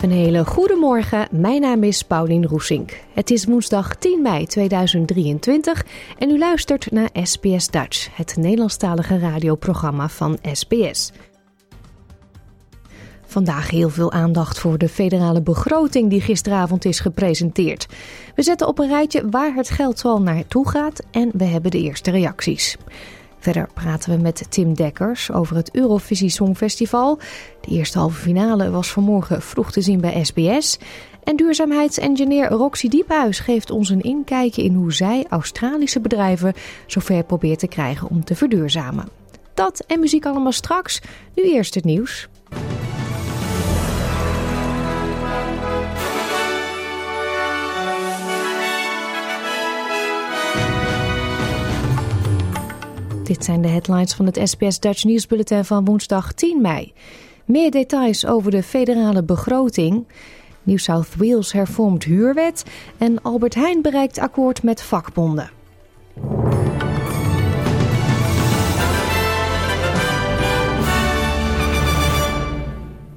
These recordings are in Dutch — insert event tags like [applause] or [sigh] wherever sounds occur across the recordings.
Een hele goede morgen. Mijn naam is Paulien Roesink. Het is woensdag 10 mei 2023 en u luistert naar SBS Dutch, het Nederlandstalige radioprogramma van SBS. Vandaag heel veel aandacht voor de federale begroting die gisteravond is gepresenteerd. We zetten op een rijtje waar het geld zoal naartoe gaat en we hebben de eerste reacties. Verder praten we met Tim Dekkers over het Eurovisie Songfestival. De eerste halve finale was vanmorgen vroeg te zien bij SBS. En duurzaamheidsengineer Roxy Diephuis geeft ons een inkijkje in hoe zij Australische bedrijven zover probeert te krijgen om te verduurzamen. Dat en muziek allemaal straks. Nu eerst het nieuws. Dit zijn de headlines van het SBS Dutch nieuwsbulletin van woensdag 10 mei. Meer details over de federale begroting. New South Wales hervormt huurwet en Albert Heijn bereikt akkoord met vakbonden.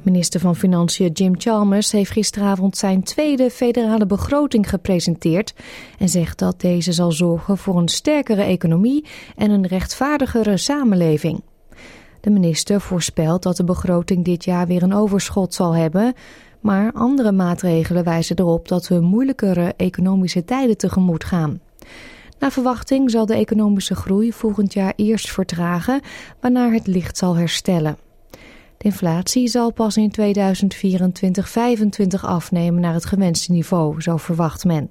Minister van Financiën Jim Chalmers heeft gisteravond zijn tweede federale begroting gepresenteerd en zegt dat deze zal zorgen voor een sterkere economie en een rechtvaardigere samenleving. De minister voorspelt dat de begroting dit jaar weer een overschot zal hebben, maar andere maatregelen wijzen erop dat we moeilijkere economische tijden tegemoet gaan. Naar verwachting zal de economische groei volgend jaar eerst vertragen, waarna het licht zal herstellen. Inflatie zal pas in 2024-25 afnemen naar het gewenste niveau, zo verwacht men.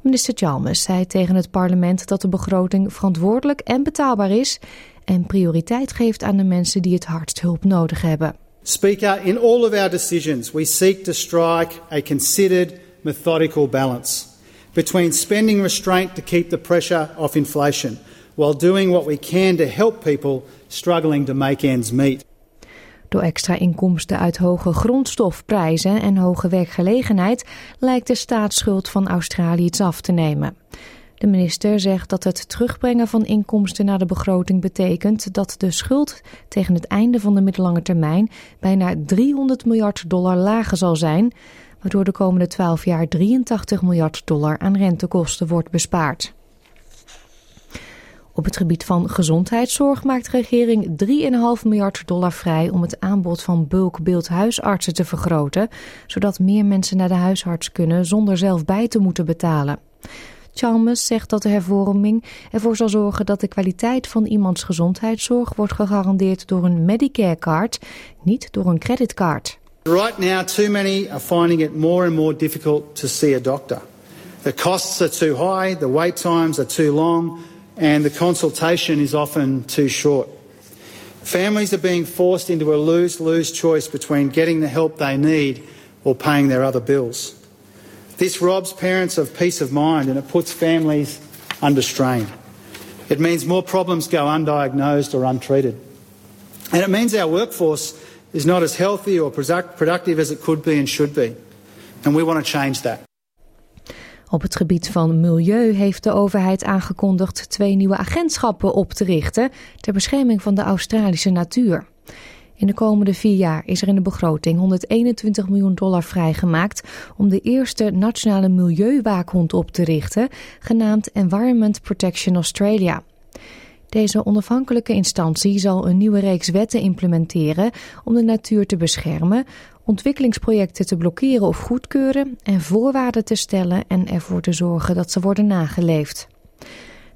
Minister Chalmers zei tegen het parlement dat de begroting verantwoordelijk en betaalbaar is en prioriteit geeft aan de mensen die het hardst hulp nodig hebben. Speaker, in all of our decisions, we seek to strike a considered, methodical balance between spending restraint to keep the pressure off inflation, while doing what we can to help people struggling to make ends meet. Door extra inkomsten uit hoge grondstofprijzen en hoge werkgelegenheid lijkt de staatsschuld van Australië iets af te nemen. De minister zegt dat het terugbrengen van inkomsten naar de begroting betekent dat de schuld tegen het einde van de middellange termijn bijna 300 miljard dollar lager zal zijn, waardoor de komende 12 jaar 83 miljard dollar aan rentekosten wordt bespaard. Op het gebied van gezondheidszorg maakt de regering 3,5 miljard dollar vrij om het aanbod van bulkbeeldhuisartsen te vergroten, zodat meer mensen naar de huisarts kunnen zonder zelf bij te moeten betalen. Chalmers zegt dat de hervorming ervoor zal zorgen dat de kwaliteit van iemands gezondheidszorg wordt gegarandeerd door een Medicare-card, niet door een creditcard. Right now, too many are finding it more and more difficult to see a doctor. The costs are too high, the wait times are too long, and the consultation is often too short. Families are being forced into a lose lose choice between getting the help they need or paying their other bills. This robs parents of peace of mind and it puts families under strain. It means more problems go undiagnosed or untreated. And it means our workforce is not as healthy or productive as it could be and should be. And we want to change that. Op het gebied van milieu heeft de overheid aangekondigd twee nieuwe agentschappen op te richten ter bescherming van de Australische natuur. In de komende vier jaar is er in de begroting 121 miljoen dollar vrijgemaakt om de eerste nationale milieuwaakhond op te richten, genaamd Environment Protection Australia. Deze onafhankelijke instantie zal een nieuwe reeks wetten implementeren om de natuur te beschermen, ontwikkelingsprojecten te blokkeren of goedkeuren en voorwaarden te stellen en ervoor te zorgen dat ze worden nageleefd.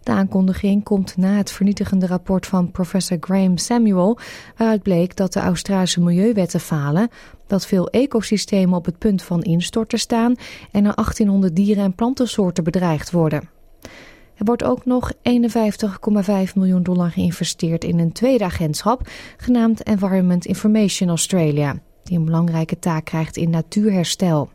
De aankondiging komt na het vernietigende rapport van professor Graham Samuel, waaruit bleek dat de Australische milieuwetten falen, dat veel ecosystemen op het punt van instorten staan en er 1800 dieren- en plantensoorten bedreigd worden. Er wordt ook nog 51,5 miljoen dollar geïnvesteerd in een tweede agentschap, genaamd Environment Information Australia, die een belangrijke taak krijgt in natuurherstel.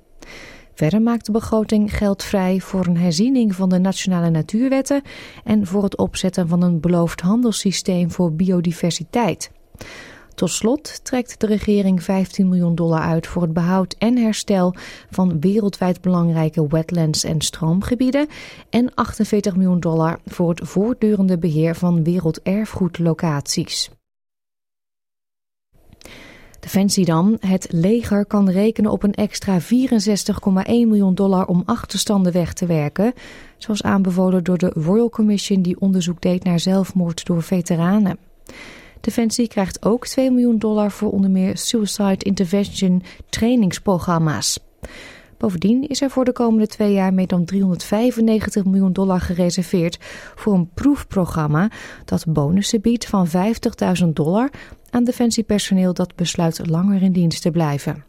Verder maakt de begroting geld vrij voor een herziening van de nationale natuurwetten en voor het opzetten van een beloofd handelssysteem voor biodiversiteit. Tot slot trekt de regering 15 miljoen dollar uit voor het behoud en herstel van wereldwijd belangrijke wetlands en stroomgebieden en 48 miljoen dollar voor het voortdurende beheer van werelderfgoedlocaties. Defensie dan. Het leger kan rekenen op een extra 64,1 miljoen dollar om achterstanden weg te werken. Zoals aanbevolen door de Royal Commission die onderzoek deed naar zelfmoord door veteranen. Defensie krijgt ook 2 miljoen dollar voor onder meer suicide intervention trainingsprogramma's. Bovendien is er voor de komende twee jaar meer dan 395 miljoen dollar gereserveerd voor een proefprogramma dat bonussen biedt van 50.000 dollar aan defensiepersoneel dat besluit langer in dienst te blijven.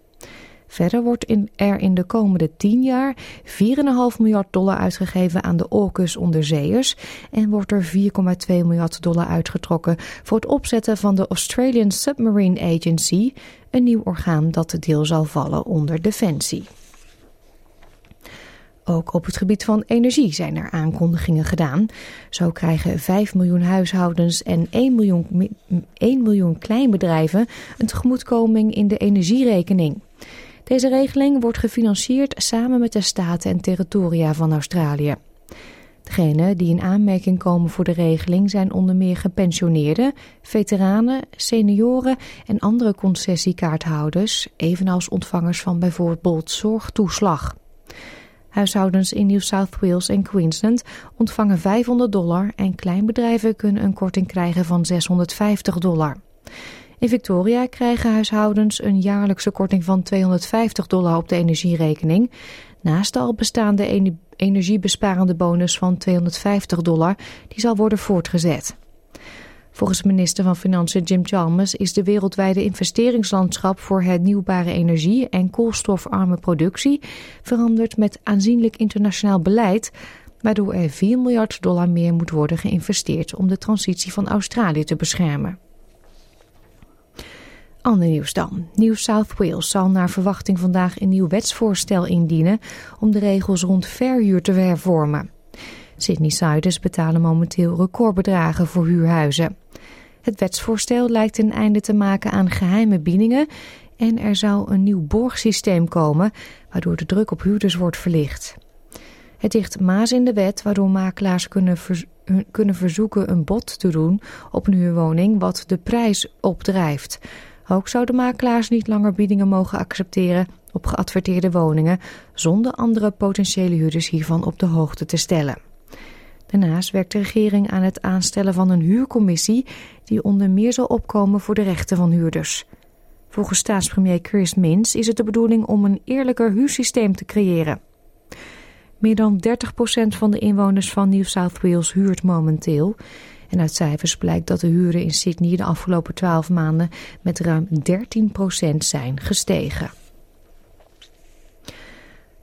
Verder wordt er in de komende 10 jaar 4,5 miljard dollar uitgegeven aan de AUKUS onderzeeërs en wordt er 4,2 miljard dollar uitgetrokken voor het opzetten van de Australian Submarine Agency, een nieuw orgaan dat deel zal vallen onder Defensie. Ook op het gebied van energie zijn er aankondigingen gedaan. Zo krijgen 5 miljoen huishoudens en 1 miljoen, 1 miljoen kleinbedrijven een tegemoetkoming in de energierekening. Deze regeling wordt gefinancierd samen met de staten en territoria van Australië. Degenen die in aanmerking komen voor de regeling zijn onder meer gepensioneerden, veteranen, senioren en andere concessiekaarthouders, evenals ontvangers van bijvoorbeeld zorgtoeslag. Huishoudens in New South Wales en Queensland ontvangen 500 dollar en kleinbedrijven kunnen een korting krijgen van 650 dollar. In Victoria krijgen huishoudens een jaarlijkse korting van 250 dollar op de energierekening, naast de al bestaande energiebesparende bonus van 250 dollar, die zal worden voortgezet. Volgens minister van Financiën Jim Chalmers is de wereldwijde investeringslandschap voor hernieuwbare energie en koolstofarme productie veranderd met aanzienlijk internationaal beleid, waardoor er 4 miljard dollar meer moet worden geïnvesteerd om de transitie van Australië te beschermen. Ander nieuws dan. New South Wales zal naar verwachting vandaag een nieuw wetsvoorstel indienen om de regels rond verhuur te hervormen. Sydney-Siders betalen momenteel recordbedragen voor huurhuizen. Het wetsvoorstel lijkt een einde te maken aan geheime biedingen en er zou een nieuw borgsysteem komen waardoor de druk op huurders wordt verlicht. Het ligt maas in de wet waardoor makelaars kunnen, kunnen verzoeken een bod te doen op een huurwoning wat de prijs opdrijft. Ook zouden makelaars niet langer biedingen mogen accepteren op geadverteerde woningen zonder andere potentiële huurders hiervan op de hoogte te stellen. Daarnaast werkt de regering aan het aanstellen van een huurcommissie die onder meer zal opkomen voor de rechten van huurders. Volgens staatspremier Chris Minns is het de bedoeling om een eerlijker huursysteem te creëren. Meer dan 30% van de inwoners van New South Wales huurt momenteel. En uit cijfers blijkt dat de huren in Sydney de afgelopen 12 maanden met ruim 13% zijn gestegen.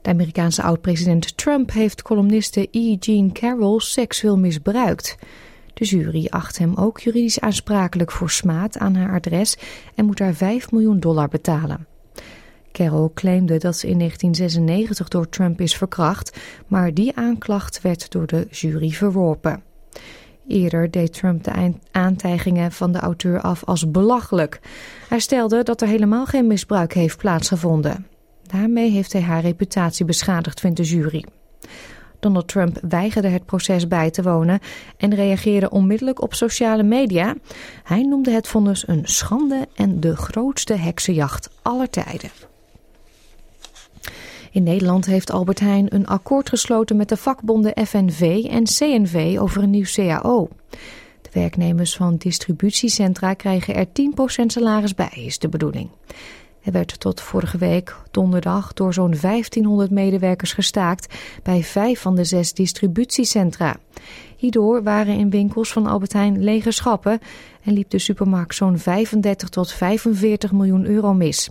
De Amerikaanse oud-president Trump heeft columniste E. Jean Carroll seksueel misbruikt. De jury acht hem ook juridisch aansprakelijk voor smaad aan haar adres en moet haar 5 miljoen dollar betalen. Carroll claimde dat ze in 1996 door Trump is verkracht, maar die aanklacht werd door de jury verworpen. Eerder deed Trump de aantijgingen van de auteur af als belachelijk. Hij stelde dat er helemaal geen misbruik heeft plaatsgevonden. Daarmee heeft hij haar reputatie beschadigd, vindt de jury. Donald Trump weigerde het proces bij te wonen en reageerde onmiddellijk op sociale media. Hij noemde het vonnis een schande en de grootste heksenjacht aller tijden. In Nederland heeft Albert Heijn een akkoord gesloten met de vakbonden FNV en CNV over een nieuw CAO. De werknemers van distributiecentra krijgen er 10% salaris bij, is de bedoeling. Er werd tot vorige week donderdag door zo'n 1500 medewerkers gestaakt bij vijf van de zes distributiecentra. Hierdoor waren in winkels van Albert Heijn lege schappen en liep de supermarkt zo'n 35 tot 45 miljoen euro mis.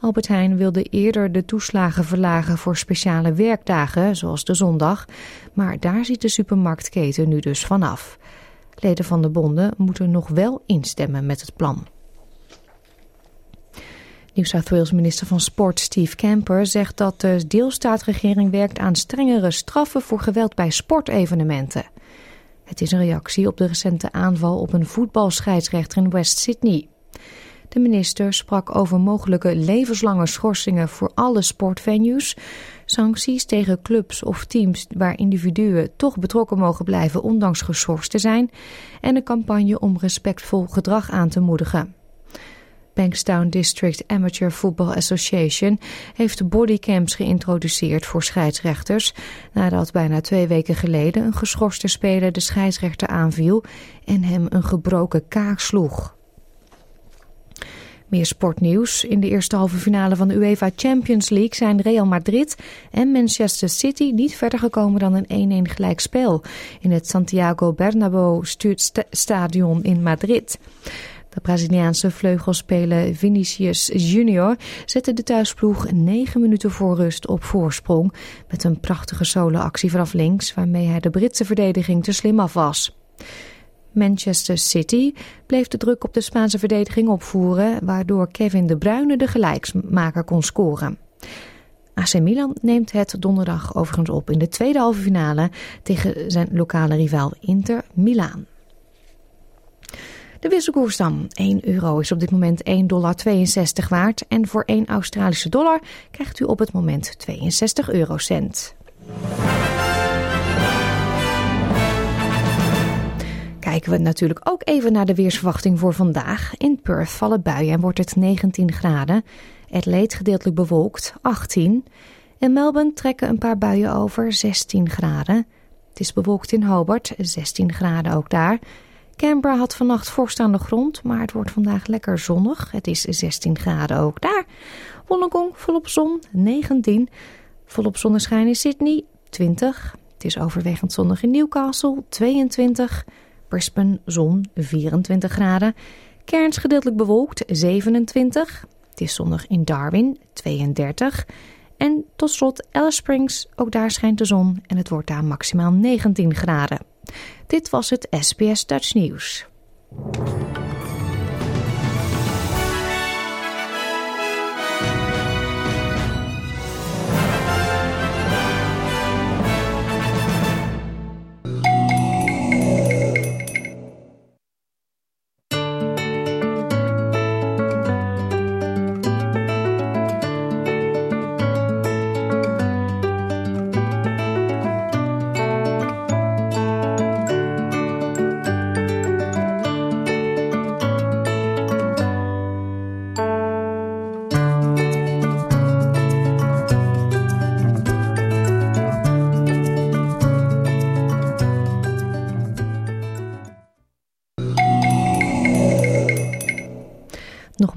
Albert Heijn wilde eerder de toeslagen verlagen voor speciale werkdagen, zoals de zondag, maar daar ziet de supermarktketen nu dus vanaf. Leden van de bonden moeten nog wel instemmen met het plan. New South Wales minister van Sport Steve Camper zegt dat de deelstaatregering werkt aan strengere straffen voor geweld bij sportevenementen. Het is een reactie op de recente aanval op een voetbalscheidsrechter in West Sydney. De minister sprak over mogelijke levenslange schorsingen voor alle sportvenues, sancties tegen clubs of teams waar individuen toch betrokken mogen blijven ondanks geschorst te zijn en een campagne om respectvol gedrag aan te moedigen. Bankstown District Amateur Football Association heeft bodycams geïntroduceerd voor scheidsrechters nadat bijna twee weken geleden een geschorste speler de scheidsrechter aanviel en hem een gebroken kaak sloeg. Meer sportnieuws. In de eerste halve finale van de UEFA Champions League zijn Real Madrid en Manchester City niet verder gekomen dan een 1-1 gelijkspel in het Santiago Bernabéu stadion in Madrid. De Braziliaanse vleugelspeler Vinicius Junior zette de thuisploeg 9 minuten voor rust op voorsprong met een prachtige solo-actie vanaf links waarmee hij de Britse verdediging te slim af was. Manchester City bleef de druk op de Spaanse verdediging opvoeren, waardoor Kevin De Bruyne de gelijksmaker kon scoren. AC Milan neemt het donderdag overigens op in de tweede halve finale tegen zijn lokale rivaal Inter Milaan. De wisselkoers dan. 1 euro is op dit moment 1,62 dollar waard. En voor 1 Australische dollar krijgt u op het moment 62 eurocent. Kijken we natuurlijk ook even naar de weersverwachting voor vandaag. In Perth vallen buien en wordt het 19 graden. Adelaide gedeeltelijk bewolkt, 18. In Melbourne trekken een paar buien over, 16 graden. Het is bewolkt in Hobart, 16 graden ook daar. Canberra had vannacht vorst aan de grond, maar het wordt vandaag lekker zonnig. Het is 16 graden ook daar. Wollongong volop zon, 19. Volop zonneschijn in Sydney, 20. Het is overwegend zonnig in Newcastle, 22. Brisbane zon, 24 graden. Cairns gedeeltelijk bewolkt, 27. Het is zonnig in Darwin, 32. En tot slot Alice Springs, ook daar schijnt de zon en het wordt daar maximaal 19 graden. Dit was het SBS Dutch Nieuws.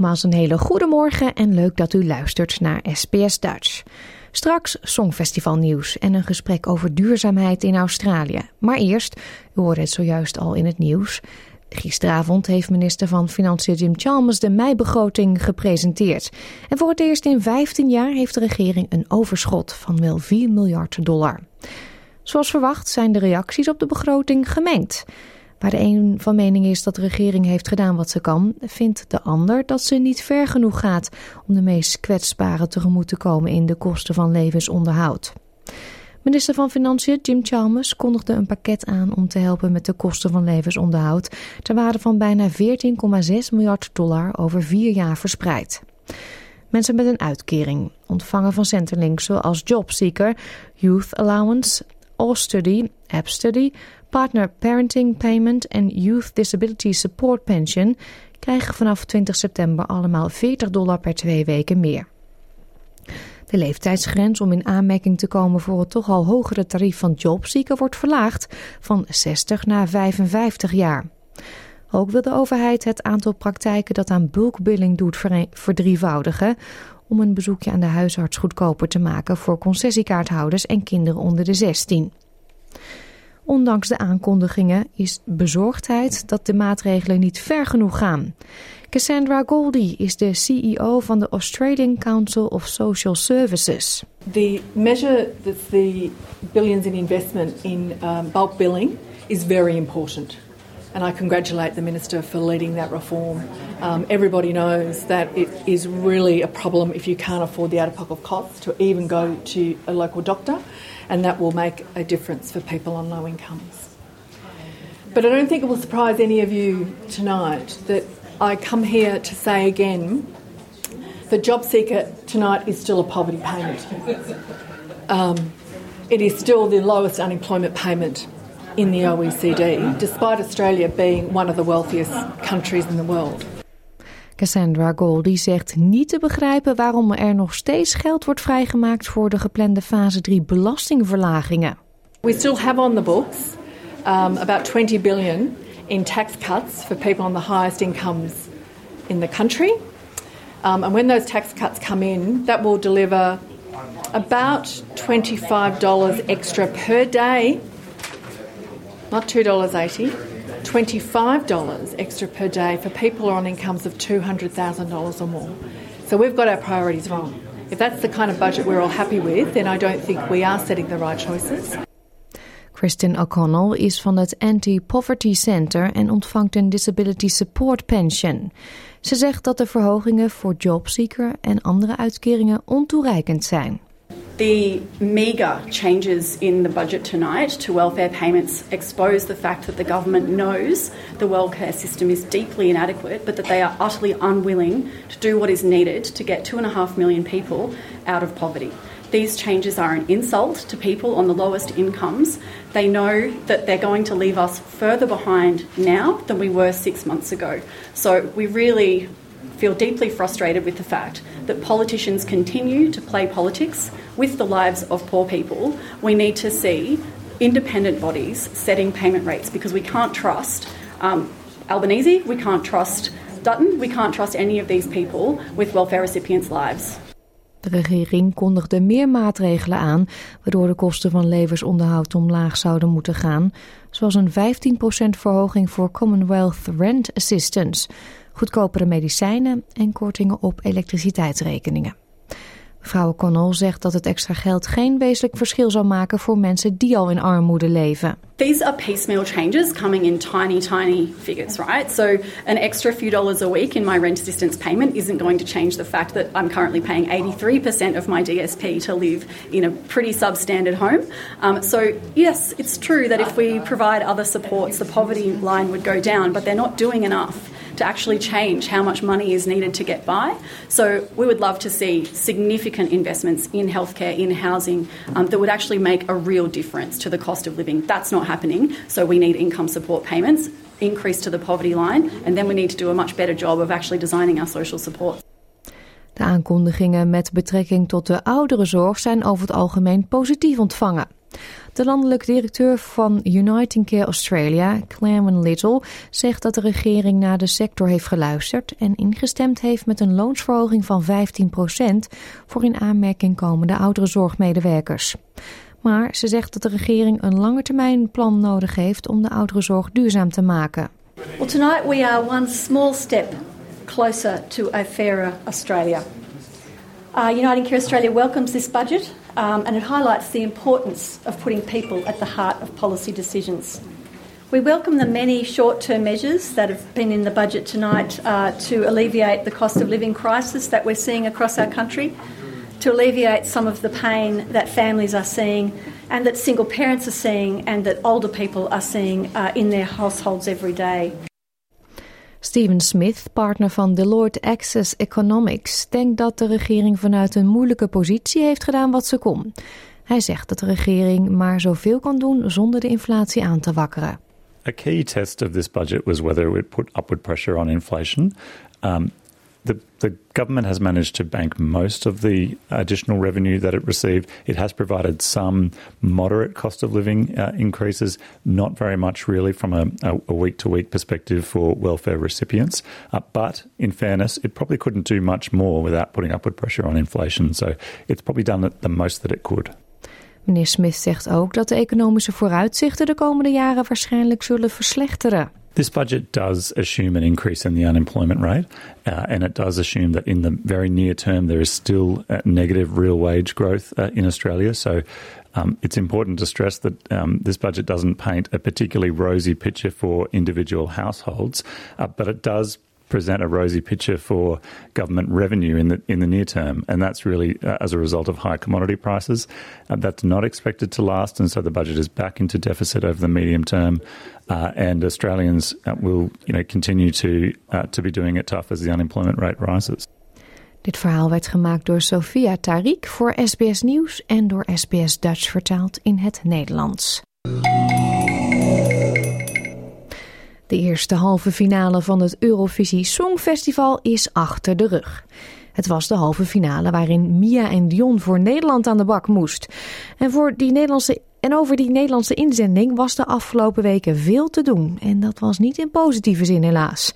Een hele goede morgen en leuk dat u luistert naar SBS Dutch. Straks Songfestival nieuws en een gesprek over duurzaamheid in Australië. Maar eerst, u hoorde het zojuist al in het nieuws. Gisteravond heeft minister van Financiën Jim Chalmers de meibegroting gepresenteerd. En voor het eerst in 15 jaar heeft de regering een overschot van wel 4 miljard dollar. Zoals verwacht zijn de reacties op de begroting gemengd. Waar de een van mening is dat de regering heeft gedaan wat ze kan, vindt de ander dat ze niet ver genoeg gaat om de meest kwetsbaren tegemoet te komen in de kosten van levensonderhoud. Minister van Financiën Jim Chalmers kondigde een pakket aan om te helpen met de kosten van levensonderhoud ter waarde van bijna 14,6 miljard dollar over vier jaar verspreid. Mensen met een uitkering, ontvangen van Centerlink zoals JobSeeker, Youth Allowance, All Study, App Study, Partner Parenting Payment en Youth Disability Support Pension krijgen vanaf 20 september allemaal 40 dollar per twee weken meer. De leeftijdsgrens om in aanmerking te komen voor het toch al hogere tarief van jobseeker wordt verlaagd van 60 naar 55 jaar. Ook wil de overheid het aantal praktijken dat aan bulkbilling doet verdrievoudigen om een bezoekje aan de huisarts goedkoper te maken voor concessiekaarthouders en kinderen onder de 16. Ondanks de aankondigingen is bezorgdheid dat de maatregelen niet ver genoeg gaan. Cassandra Goldie is de CEO van de Australian Council of Social Services. The measure that the billions in investment in um, bulk billing is very important. And I congratulate the Minister for leading that reform. Um, everybody knows that it is really a problem if you can't afford the out of pocket costs to even go to a local doctor, and that will make a difference for people on low incomes. But I don't think it will surprise any of you tonight that I come here to say again the job seeker tonight is still a poverty payment. Um, it is still the lowest unemployment payment in the OECD, despite Australia being one of the wealthiest countries in the world. Cassandra Goldie zegt niet te begrijpen waarom er nog steeds geld wordt vrijgemaakt voor de geplande fase 3 belastingverlagingen. We still have on the books um, about 20 billion in tax cuts for people on the highest incomes in the country. Um, and when those tax cuts come in, that will deliver about $25 extra per day not $2.80, $25 extra per day for people on incomes of $200,000 or more. So we've got our priorities wrong. If that's the kind of budget we're all happy with, then I don't think we are setting the right choices. Kristin O'Connell is van het Anti-Poverty Center en ontvangt een Disability Support Pension. Ze zegt dat de verhogingen voor jobseeker en andere uitkeringen ontoereikend zijn. The meagre changes in the budget tonight to welfare payments expose the fact that the government knows the welfare system is deeply inadequate, but that they are utterly unwilling to do what is needed to get two and a half million people out of poverty. These changes are an insult to people on the lowest incomes. They know that they're going to leave us further behind now than we were six months ago. So we really feel deeply frustrated with the fact that politicians continue to play politics with the lives of poor people. We need to see independent bodies setting payment rates because we can't trust um, Albanese, we can't trust Dutton, we can't trust any of these people with welfare recipients' lives. De regering kondigde meer maatregelen aan, waardoor de kosten van levensonderhoud omlaag zouden moeten gaan, zoals een 15% verhoging voor Commonwealth Rent Assistance, goedkopere medicijnen en kortingen op elektriciteitsrekeningen. Mevrouw O'Connell zegt dat het extra geld geen wezenlijk verschil zal maken voor mensen die al in armoede leven. These are piecemeal changes coming in tiny, tiny figures, right? So an extra few dollars a week in my rent assistance payment isn't going to change the fact that I'm currently paying 83% of my DSP to live in a pretty substandard home. Um, so yes, it's true that if we provide other supports, the poverty line would go down, but they're not doing enough to actually change how much money is needed to get by. So we would love to see significant investments in healthcare, in housing, um, that would actually make a real difference to the cost of living. That's not happening. So we need income support payments, increase to the poverty line, and then we need to do a much better job of actually designing our social support. De aankondigingen met betrekking tot de ouderenzorg zijn over het algemeen positief ontvangen. De landelijk directeur van Uniting Care Australia, Clarence Little, zegt dat de regering naar de sector heeft geluisterd en ingestemd heeft met een loonsverhoging van 15% voor in aanmerking komende ouderenzorgmedewerkers. Maar ze zegt dat de regering een langetermijnplan nodig heeft om de ouderenzorg duurzaam te maken. Well, tonight we are one small step closer to a fairer Australia. Uh, Uniting Care Australia welcomes this budget um, and it highlights the importance of putting people at the heart of policy decisions. We welcome the many short term measures that have been in the budget tonight uh, to alleviate the cost of living crisis that we're seeing across our country, to alleviate some of the pain that families are seeing and that single parents are seeing and that older people are seeing uh, in their households every day. Steven Smith, partner van Deloitte Access Economics, denkt dat de regering vanuit een moeilijke positie heeft gedaan wat ze kon. Hij zegt dat de regering maar zoveel kan doen zonder de inflatie aan te wakkeren. A key test of this budget was whether it put upward pressure on inflation. Um, the, the government has managed to bank most of the additional revenue that it received. It has provided some moderate cost of living uh, increases, not very much really from a week to week perspective for welfare recipients. Uh, but in fairness, it probably couldn't do much more without putting upward pressure on inflation. So it's probably done the most that it could. Meneer Smith zegt ook dat de economische vooruitzichten de komende jaren waarschijnlijk zullen verslechteren. This budget does assume an increase in the unemployment rate, uh, and it does assume that in the very near term there is still uh, negative real wage growth uh, in Australia. So um, it's important to stress that um, this budget doesn't paint a particularly rosy picture for individual households, uh, but it does present a rosy picture for government revenue in the in the near term, and that's really uh, as a result of high commodity prices. Uh, that's not expected to last, and so the budget is back into deficit over the medium term. Uh, and Australians uh, will, you know, continue to uh, to be doing it tough as the unemployment rate rises. Dit verhaal werd gemaakt door Sophia Tariq voor SBS Nieuws en door SBS Dutch vertaald in het Nederlands. De eerste halve finale van het Eurovisie Songfestival is achter de rug. Het was de halve finale waarin Mia en Dion voor Nederland aan de bak moest. En, voor die Nederlandse, en over die Nederlandse inzending was de afgelopen weken veel te doen. En dat was niet in positieve zin helaas.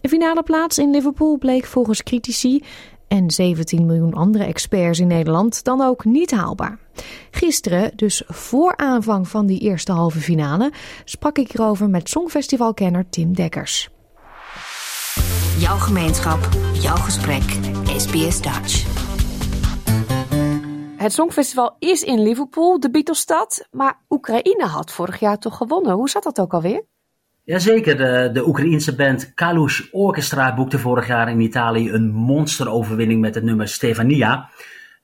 De finale plaats in Liverpool bleek volgens critici en 17 miljoen andere experts in Nederland dan ook niet haalbaar. Gisteren, dus voor aanvang van die eerste halve finale, sprak ik hierover met Songfestivalkenner Tim Dekkers. Jouw gemeenschap, jouw gesprek, SBS Dutch. Het Songfestival is in Liverpool, de Beatlesstad, maar Oekraïne had vorig jaar toch gewonnen. Hoe zat dat ook alweer? Jazeker, de, de Oekraïense band Kalush Orchestra boekte vorig jaar in Italië een monsteroverwinning met het nummer Stefania.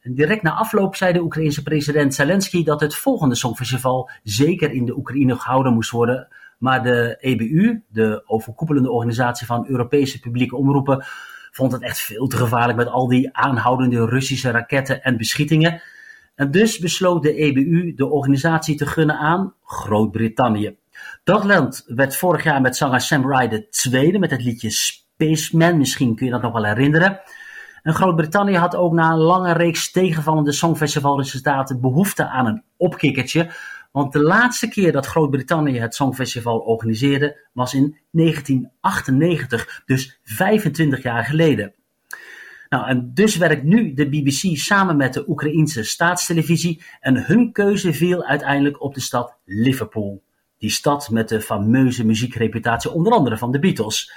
En direct na afloop zei de Oekraïense president Zelensky dat het volgende Songfestival zeker in de Oekraïne gehouden moest worden. Maar de EBU, de overkoepelende organisatie van Europese publieke omroepen, vond het echt veel te gevaarlijk met al die aanhoudende Russische raketten en beschietingen. En dus besloot de EBU de organisatie te gunnen aan Groot-Brittannië. Dat land werd vorig jaar met zanger Sam Ryder tweede met het liedje Spaceman. Misschien kun je dat nog wel herinneren. En Groot-Brittannië had ook na een lange reeks tegenvallende songfestivalresultaten behoefte aan een opkikkertje. Want de laatste keer dat Groot-Brittannië het Songfestival organiseerde was in 1998, dus 25 jaar geleden. Nou, en dus werkt nu de BBC samen met de Oekraïense staatstelevisie en hun keuze viel uiteindelijk op de stad Liverpool. Die stad met de fameuze muziekreputatie onder andere van de Beatles.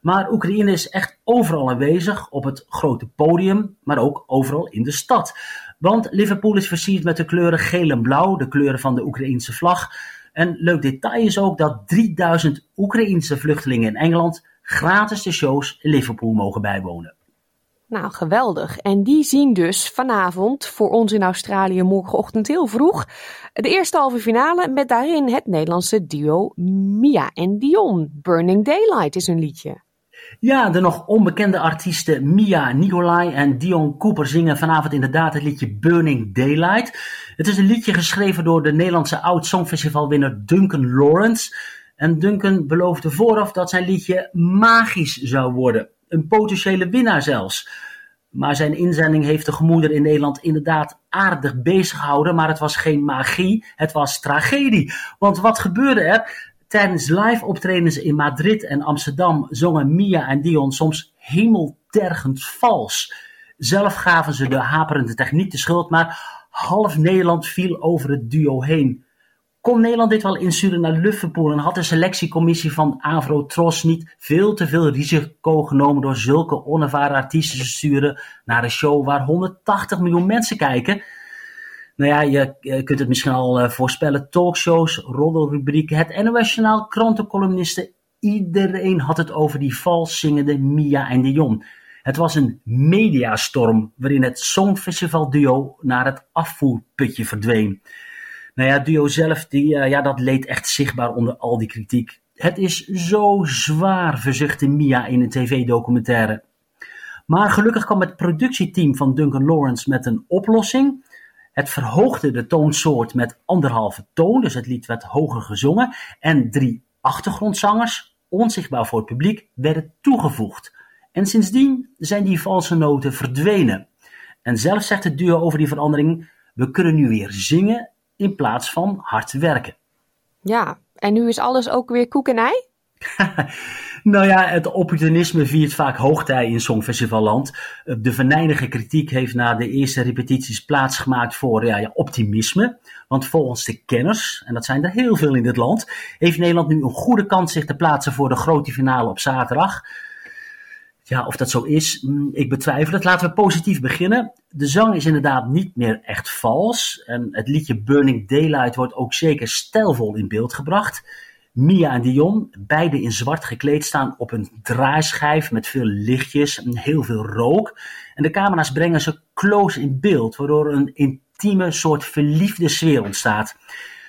Maar Oekraïne is echt overal aanwezig, op het grote podium, maar ook overal in de stad. Want Liverpool is versierd met de kleuren geel en blauw, de kleuren van de Oekraïense vlag. En leuk detail is ook dat 3000 Oekraïense vluchtelingen in Engeland gratis de shows in Liverpool mogen bijwonen. Nou, geweldig. En die zien dus vanavond voor ons in Australië morgenochtend heel vroeg de eerste halve finale met daarin het Nederlandse duo Mia en Dion. Burning Daylight is een liedje. Ja, de nog onbekende artiesten Mia Nicolai en Dion Cooper zingen vanavond inderdaad het liedje Burning Daylight. Het is een liedje geschreven door de Nederlandse oud-songfestivalwinner Duncan Lawrence. En Duncan beloofde vooraf dat zijn liedje magisch zou worden. Een potentiële winnaar zelfs. Maar zijn inzending heeft de gemoeder in Nederland inderdaad aardig bezig gehouden. Maar het was geen magie, het was tragedie. Want wat gebeurde er? Tijdens live optredens in Madrid en Amsterdam zongen Mia en Dion soms hemeltergend vals. Zelf gaven ze de haperende techniek de schuld, maar half Nederland viel over het duo heen. Kon Nederland dit wel insturen naar Liverpool en had de selectiecommissie van Avro-Tros niet veel te veel risico genomen door zulke onervaren artiesten te sturen naar een show waar 180 miljoen mensen kijken? Nou ja, je, kunt het misschien al uh, voorspellen. Talkshows, roddelrubrieken, het NOS-journaal, krantencolumnisten. Iedereen had het over die vals zingende Mia en Dion. Het was een mediastorm waarin het Songfestival duo naar het afvoerputje verdween. Nou ja, duo zelf, die, uh, ja, dat leed echt zichtbaar onder al die kritiek. Het is zo zwaar, verzuchtte Mia in een tv-documentaire. Maar gelukkig kwam het productieteam van Duncan Lawrence met een oplossing. Het verhoogde de toonsoort met anderhalve toon, dus het lied werd hoger gezongen. En drie achtergrondzangers, onzichtbaar voor het publiek, werden toegevoegd. En sindsdien zijn die valse noten verdwenen. En zelf zegt het duo over die verandering: we kunnen nu weer zingen in plaats van hard werken. Ja, en nu is alles ook weer koek en ei? [laughs] nou ja, het opportunisme viert vaak hoogtij in Songfestivalland. De venijnige kritiek heeft na de eerste repetities plaatsgemaakt voor ja, ja, optimisme. Want volgens de kenners, en dat zijn er heel veel in dit land, heeft Nederland nu een goede kans zich te plaatsen voor de grote finale op zaterdag. Ja, of dat zo is, mm, ik betwijfel het. Laten we positief beginnen. De zang is inderdaad niet meer echt vals. En het liedje Burning Daylight wordt ook zeker stijlvol in beeld gebracht. Mia en Dion, beide in zwart gekleed, staan op een draaischijf met veel lichtjes en heel veel rook. En de camera's brengen ze close in beeld, waardoor een intieme soort verliefde sfeer ontstaat.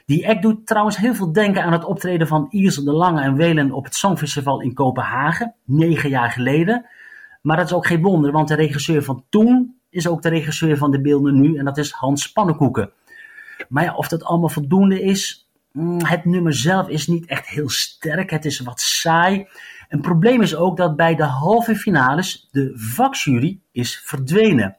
Die act doet trouwens heel veel denken aan het optreden van Iris de Lange en Welen op het Songfestival in Kopenhagen, negen jaar geleden. Maar dat is ook geen wonder, want de regisseur van toen is ook de regisseur van de beelden nu en dat is Hans Pannenkoeken. Maar ja, of dat allemaal voldoende is, het nummer zelf is niet echt heel sterk. Het is wat saai. Een probleem is ook dat bij de halve finales de vakjury is verdwenen.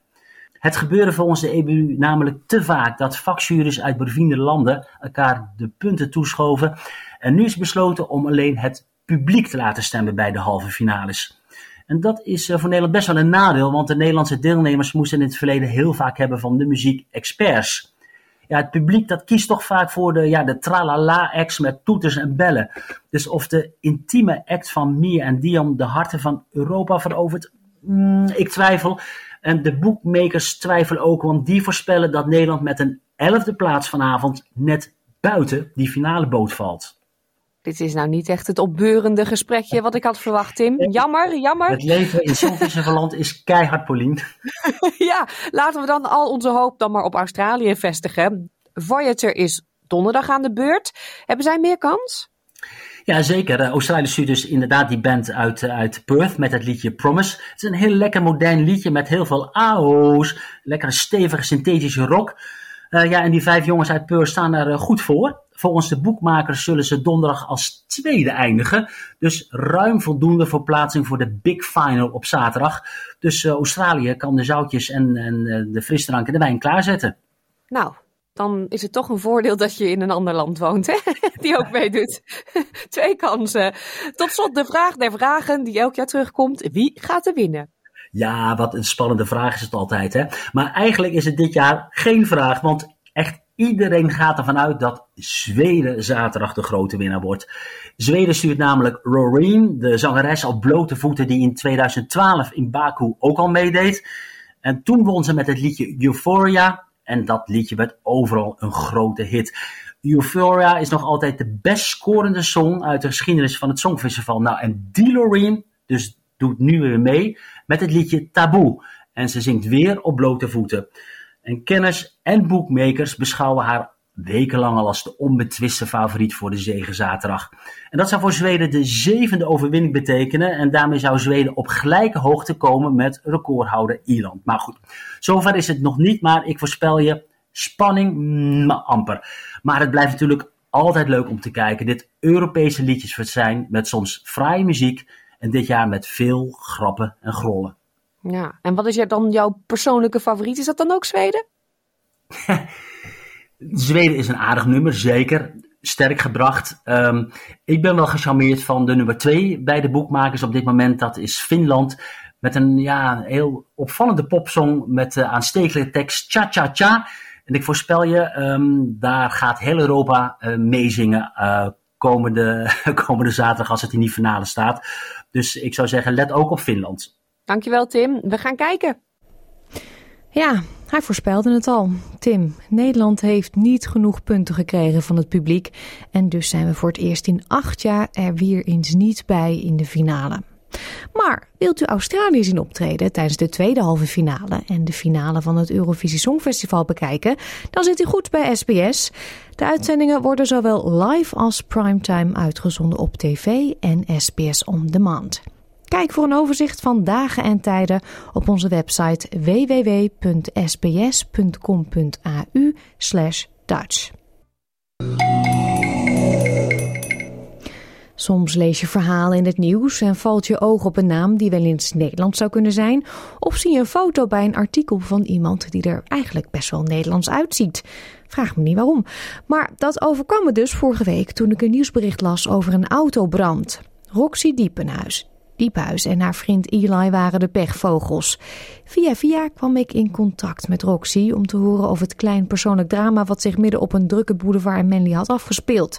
Het gebeurde volgens de EBU namelijk te vaak dat vakjuries uit bevriende landen elkaar de punten toeschoven. En nu is besloten om alleen het publiek te laten stemmen bij de halve finales. En dat is eh, voor Nederland best wel een nadeel, want de Nederlandse deelnemers moesten in het verleden heel vaak hebben van de muziek-experts. Ja, het publiek dat kiest toch vaak voor de, ja, de tralala-acts met toeters en bellen. Dus of de intieme act van Mia en Dion de harten van Europa verovert, mm, ik twijfel. En de boekmakers twijfelen ook, want die voorspellen dat Nederland met een elfde plaats vanavond net buiten die finale boot valt. Dit is nou niet echt het opbeurende gesprekje wat ik had verwacht, Tim. Jammer, jammer. Het leven in Songfestivaland is keihard, Paulien. [laughs] ja, laten we dan al onze hoop dan maar op Australië vestigen. Voyager is donderdag aan de beurt. Hebben zij meer kans? Ja, zeker. Uh, Australië stuurt dus inderdaad die band uit, uh, uit Perth met het liedje Promise. Het is een heel lekker modern liedje met heel veel ao's. Lekkere stevige synthetische rock. Uh, ja, en die vijf jongens uit Perth staan er goed voor. Volgens de boekmakers zullen ze donderdag als tweede eindigen. Dus ruim voldoende voor plaatsing voor de Big Final op zaterdag. Dus Australië kan de zoutjes en, en de frisdrank en de wijn klaarzetten. Nou, dan is het toch een voordeel dat je in een ander land woont, hè? [laughs] die ook meedoet. [laughs] Twee kansen. Tot slot de vraag der vragen die elk jaar terugkomt. Wie gaat er winnen? Ja, wat een spannende vraag is het altijd, hè? Maar eigenlijk is het dit jaar geen vraag, want iedereen gaat ervan uit dat Zweden zaterdag de grote winnaar wordt. Zweden stuurt namelijk Roreen, de zangeres op blote voeten die in 2012 in Baku ook al meedeed. En toen won ze met het liedje Euphoria. En dat liedje werd overal een grote hit. Euphoria is nog altijd de best scorende song uit de geschiedenis van het Songfestival. Nou, en Loreen dus doet nu weer mee met het liedje Taboe. En ze zingt weer op blote voeten. En kenners en boekmakers beschouwen haar wekenlang al als de onbetwiste favoriet voor de zege zaterdag. En dat zou voor Zweden de zevende overwinning betekenen. En daarmee zou Zweden op gelijke hoogte komen met recordhouder Ierland. Maar goed, zover is het nog niet. Maar ik voorspel je spanning, maar amper. Maar het blijft natuurlijk altijd leuk om te kijken. Dit Europese liedjes zijn met soms fraaie muziek. En dit jaar met veel grappen en grollen. Ja, en wat is dan jouw persoonlijke favoriet? Is dat dan ook Zweden? [laughs] Zweden is een aardig nummer, zeker. Sterk gebracht. Um, ik ben wel gecharmeerd van de nummer twee bij de boekmakers op dit moment. Dat is Finland. Met een ja, heel opvallende popsong met de aanstekelijke tekst Cha Cha Cha. En ik voorspel je, um, daar gaat heel Europa uh, meezingen uh, komende, [laughs] komende zaterdag als het in die finale staat. Dus ik zou zeggen, let ook op Finland. Dankjewel Tim. We gaan kijken. Ja, hij voorspelde het al. Tim, Nederland heeft niet genoeg punten gekregen van het publiek. En dus zijn we voor het eerst in acht jaar er weer eens niet bij in de finale. Maar wilt u Australië zien optreden tijdens de tweede halve finale en de finale van het Eurovisie Songfestival bekijken, dan zit u goed bij SBS. De uitzendingen worden zowel live als primetime uitgezonden op tv en SBS On Demand. Kijk voor een overzicht van dagen en tijden op onze website www.sbs.com.au Dutch. Soms lees je verhalen in het nieuws en valt je oog op een naam die wel eens Nederlands zou kunnen zijn, of zie je een foto bij een artikel van iemand die er eigenlijk best wel Nederlands uitziet. Vraag me niet waarom. Maar dat overkwam me dus vorige week toen ik een nieuwsbericht las over een autobrand. Roxy Diepenhuis. En haar vriend Eli waren de pechvogels. Via via kwam ik in contact met Roxy om te horen over het klein persoonlijk drama wat zich midden op een drukke boulevard in Manly had afgespeeld.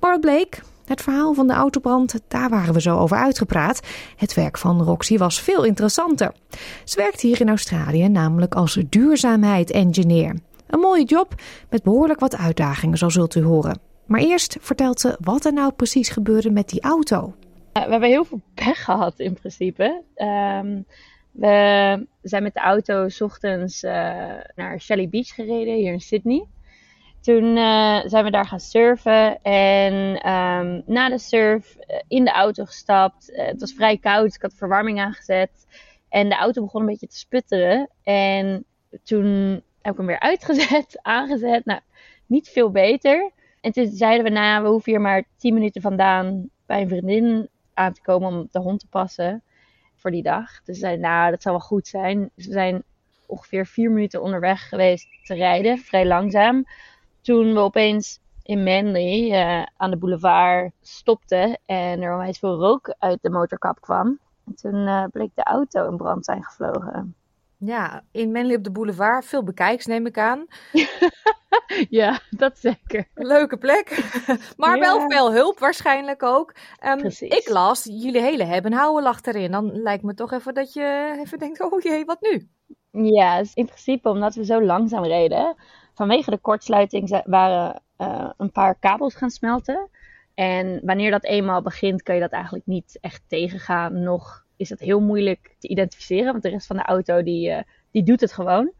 Maar het bleek, het verhaal van de autobrand, daar waren we zo over uitgepraat. Het werk van Roxy was veel interessanter. Ze werkt hier in Australië namelijk als duurzaamheid-engineer. Een mooie job met behoorlijk wat uitdagingen, zo zult u horen. Maar eerst vertelt ze wat er nou precies gebeurde met die auto. We hebben heel veel [laughs] pech gehad in principe. Ehm, we zijn met de auto s ochtends uh, naar Shelly Beach gereden, hier in Sydney. Toen uh, zijn we daar gaan surfen en um, na de surf in de auto gestapt. het was vrij koud, ik had verwarming aangezet. En de auto begon een beetje te sputteren. En toen heb ik hem weer [laughs] uitgezet, aangezet. Nou, niet veel beter. En toen zeiden we, nou, we hoeven hier maar 10 minuten vandaan bij een vriendin aan te komen om de hond te passen voor die dag. Dus zeiden, nou, dat zal wel goed zijn. Dus we zijn ongeveer vier minuten onderweg geweest te rijden, vrij langzaam. Toen we opeens in Manly uh, aan de boulevard stopten en er onwijs veel rook uit de motorkap kwam. En toen uh, bleek de auto in brand zijn gevlogen. Ja, in Manly op de boulevard. Veel bekijks neem ik aan. [laughs] ja, dat zeker. Leuke plek. [laughs] maar ja. wel veel hulp waarschijnlijk ook. Um, ik las, jullie hele hebben houden lag erin. Dan lijkt me toch even dat je even denkt, oh jee, wat nu? Ja, in principe omdat we zo langzaam reden. Vanwege de kortsluiting waren uh, een paar kabels gaan smelten. En wanneer dat eenmaal begint, kun je dat eigenlijk niet echt tegengaan. Nog is het heel moeilijk te identificeren, want de rest van de auto die, uh, die doet het gewoon.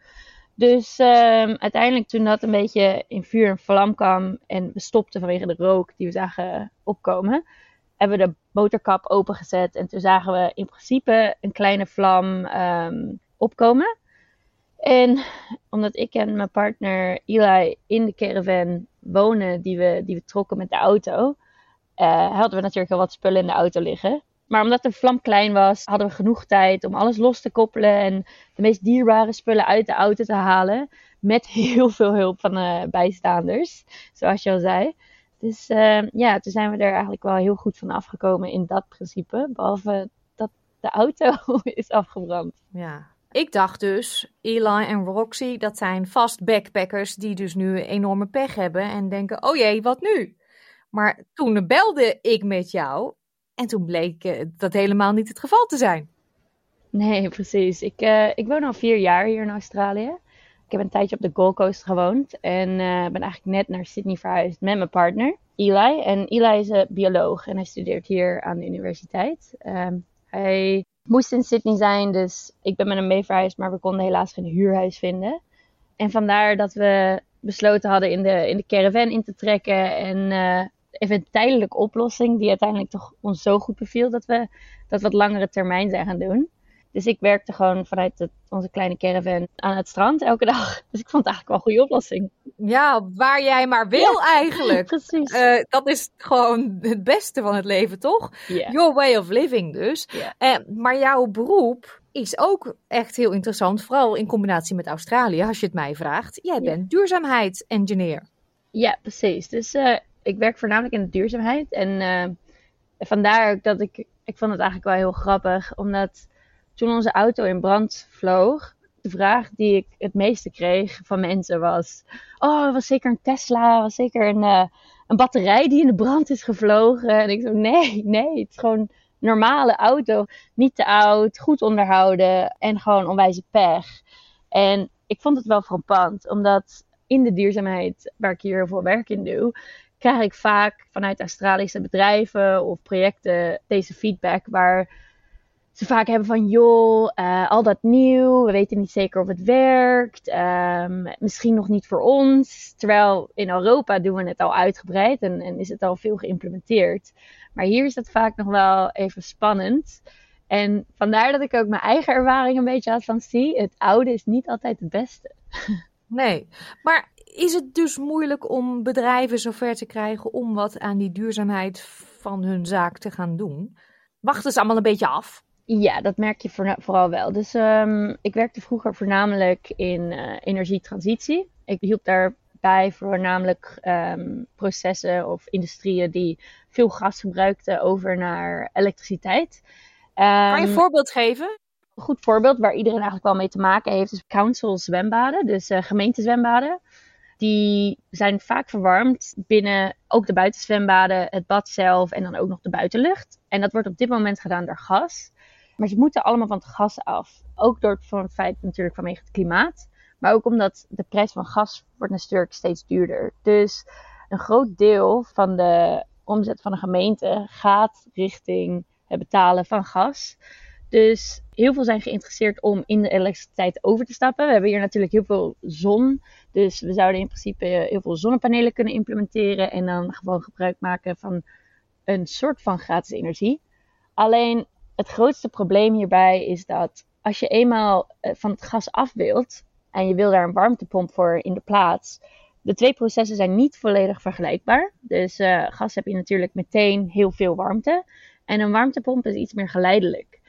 Dus uh, uiteindelijk toen dat een beetje in vuur en vlam kwam en we stopten vanwege de rook die we zagen opkomen, hebben we de motorkap opengezet en toen zagen we in principe een kleine vlam um, opkomen. En omdat ik en mijn partner Eli in de caravan wonen die we, die we trokken met de auto, uh, hadden we natuurlijk al wat spullen in de auto liggen. Maar omdat de vlam klein was, hadden we genoeg tijd om alles los te koppelen en de meest dierbare spullen uit de auto te halen. Met [laughs] heel veel hulp van de bijstanders, zoals je al zei. Dus uh, ja, toen zijn we er eigenlijk wel heel goed van afgekomen in dat principe. Behalve dat de auto [laughs] is afgebrand. Ja, ik dacht dus, Eli en Roxy, dat zijn vast backpackers die dus nu enorme pech hebben en denken, oh jee, wat nu? Maar toen belde ik met jou en toen bleek uh, dat helemaal niet het geval te zijn. Nee, [laughs] precies. Ik, uh, ik woon al vier jaar hier in Australië. Ik heb een tijdje op de Gold Coast gewoond en uh, ben eigenlijk net naar Sydney verhuisd met mijn partner, Eli. En Eli is een bioloog en hij studeert hier aan de universiteit. Um, hij moest in Sydney zijn, dus ik ben met hem mee verhuisd, maar we konden helaas geen huurhuis vinden. En vandaar dat we besloten hadden in de, in de caravan in te trekken en even een tijdelijke oplossing die uiteindelijk toch ons zo goed beviel dat we dat wat langere termijn zijn gaan doen. Dus ik werkte gewoon vanuit het, onze kleine caravan aan het strand elke [laughs] dag. Dus ik vond het eigenlijk wel een goede oplossing. Ja, waar jij maar wil ja, [laughs] eigenlijk. Precies. Uh, dat is gewoon het beste van het leven, toch? Yeah. Your way of living dus. Yeah. Uh, maar jouw beroep is ook echt heel interessant. Vooral in combinatie met Australië, als je het mij vraagt. Jij bent duurzaamheidsengineer. Ja, precies. Dus uh, ik werk voornamelijk in de duurzaamheid. En uh, vandaar dat ik... Ik vond het eigenlijk wel heel grappig. Omdat toen onze auto in brand vloog... De vraag die ik het meeste kreeg van mensen was... Oh, was zeker een Tesla. Was zeker een, uh, een batterij die in de brand is gevlogen. En ik zo, nee, nee. Het is gewoon een normale auto. Niet te oud, goed onderhouden. En gewoon onwijze pech. En ik vond het wel frappant. Omdat in de duurzaamheid, waar ik hier heel veel werk in doe krijg ik vaak vanuit Australische bedrijven of projecten deze feedback waar ze vaak hebben van joh, uh, al dat nieuw, we weten niet zeker of het werkt, um, misschien nog niet voor ons. Terwijl in Europa doen we het al uitgebreid en, en is het al veel geïmplementeerd. Maar hier is het vaak nog wel even spannend. En vandaar dat ik ook mijn eigen ervaring een beetje had van zie, het oude is niet altijd het beste. [laughs] Nee, maar is het dus moeilijk om bedrijven zover te krijgen om wat aan die duurzaamheid van hun zaak te gaan doen. Wachten ze allemaal een beetje af? Ja, dat merk je vooral wel. Dus um, ik werkte vroeger voornamelijk in uh, energietransitie. Ik hielp daarbij voornamelijk um, processen of industrieën die veel gas gebruikten over naar elektriciteit. Um, kan je een voorbeeld geven? Een goed voorbeeld waar iedereen eigenlijk wel mee te maken heeft is council zwembaden, dus uh, gemeentezwembaden. Die zijn vaak verwarmd binnen ook de buitenzwembaden, het bad zelf en dan ook nog de buitenlucht. En dat wordt op dit moment gedaan door gas. Maar ze moeten allemaal van het gas af. Ook door het feit natuurlijk vanwege het klimaat. Maar ook omdat de prijs van gas wordt natuurlijk steeds duurder. Dus een groot deel van de omzet van de gemeente gaat richting het betalen van gas. Dus heel veel zijn geïnteresseerd om in de elektriciteit over te stappen. We hebben hier natuurlijk heel veel zon. Dus we zouden in principe heel veel zonnepanelen kunnen implementeren. En dan gewoon gebruik maken van een soort van gratis energie. Alleen het grootste probleem hierbij is dat als je eenmaal eh, van het gas af wilt en je wil daar een warmtepomp voor in de plaats, de twee processen zijn niet volledig vergelijkbaar. Dus uh, gas heb je natuurlijk meteen heel veel warmte en een warmtepomp is iets meer geleidelijk.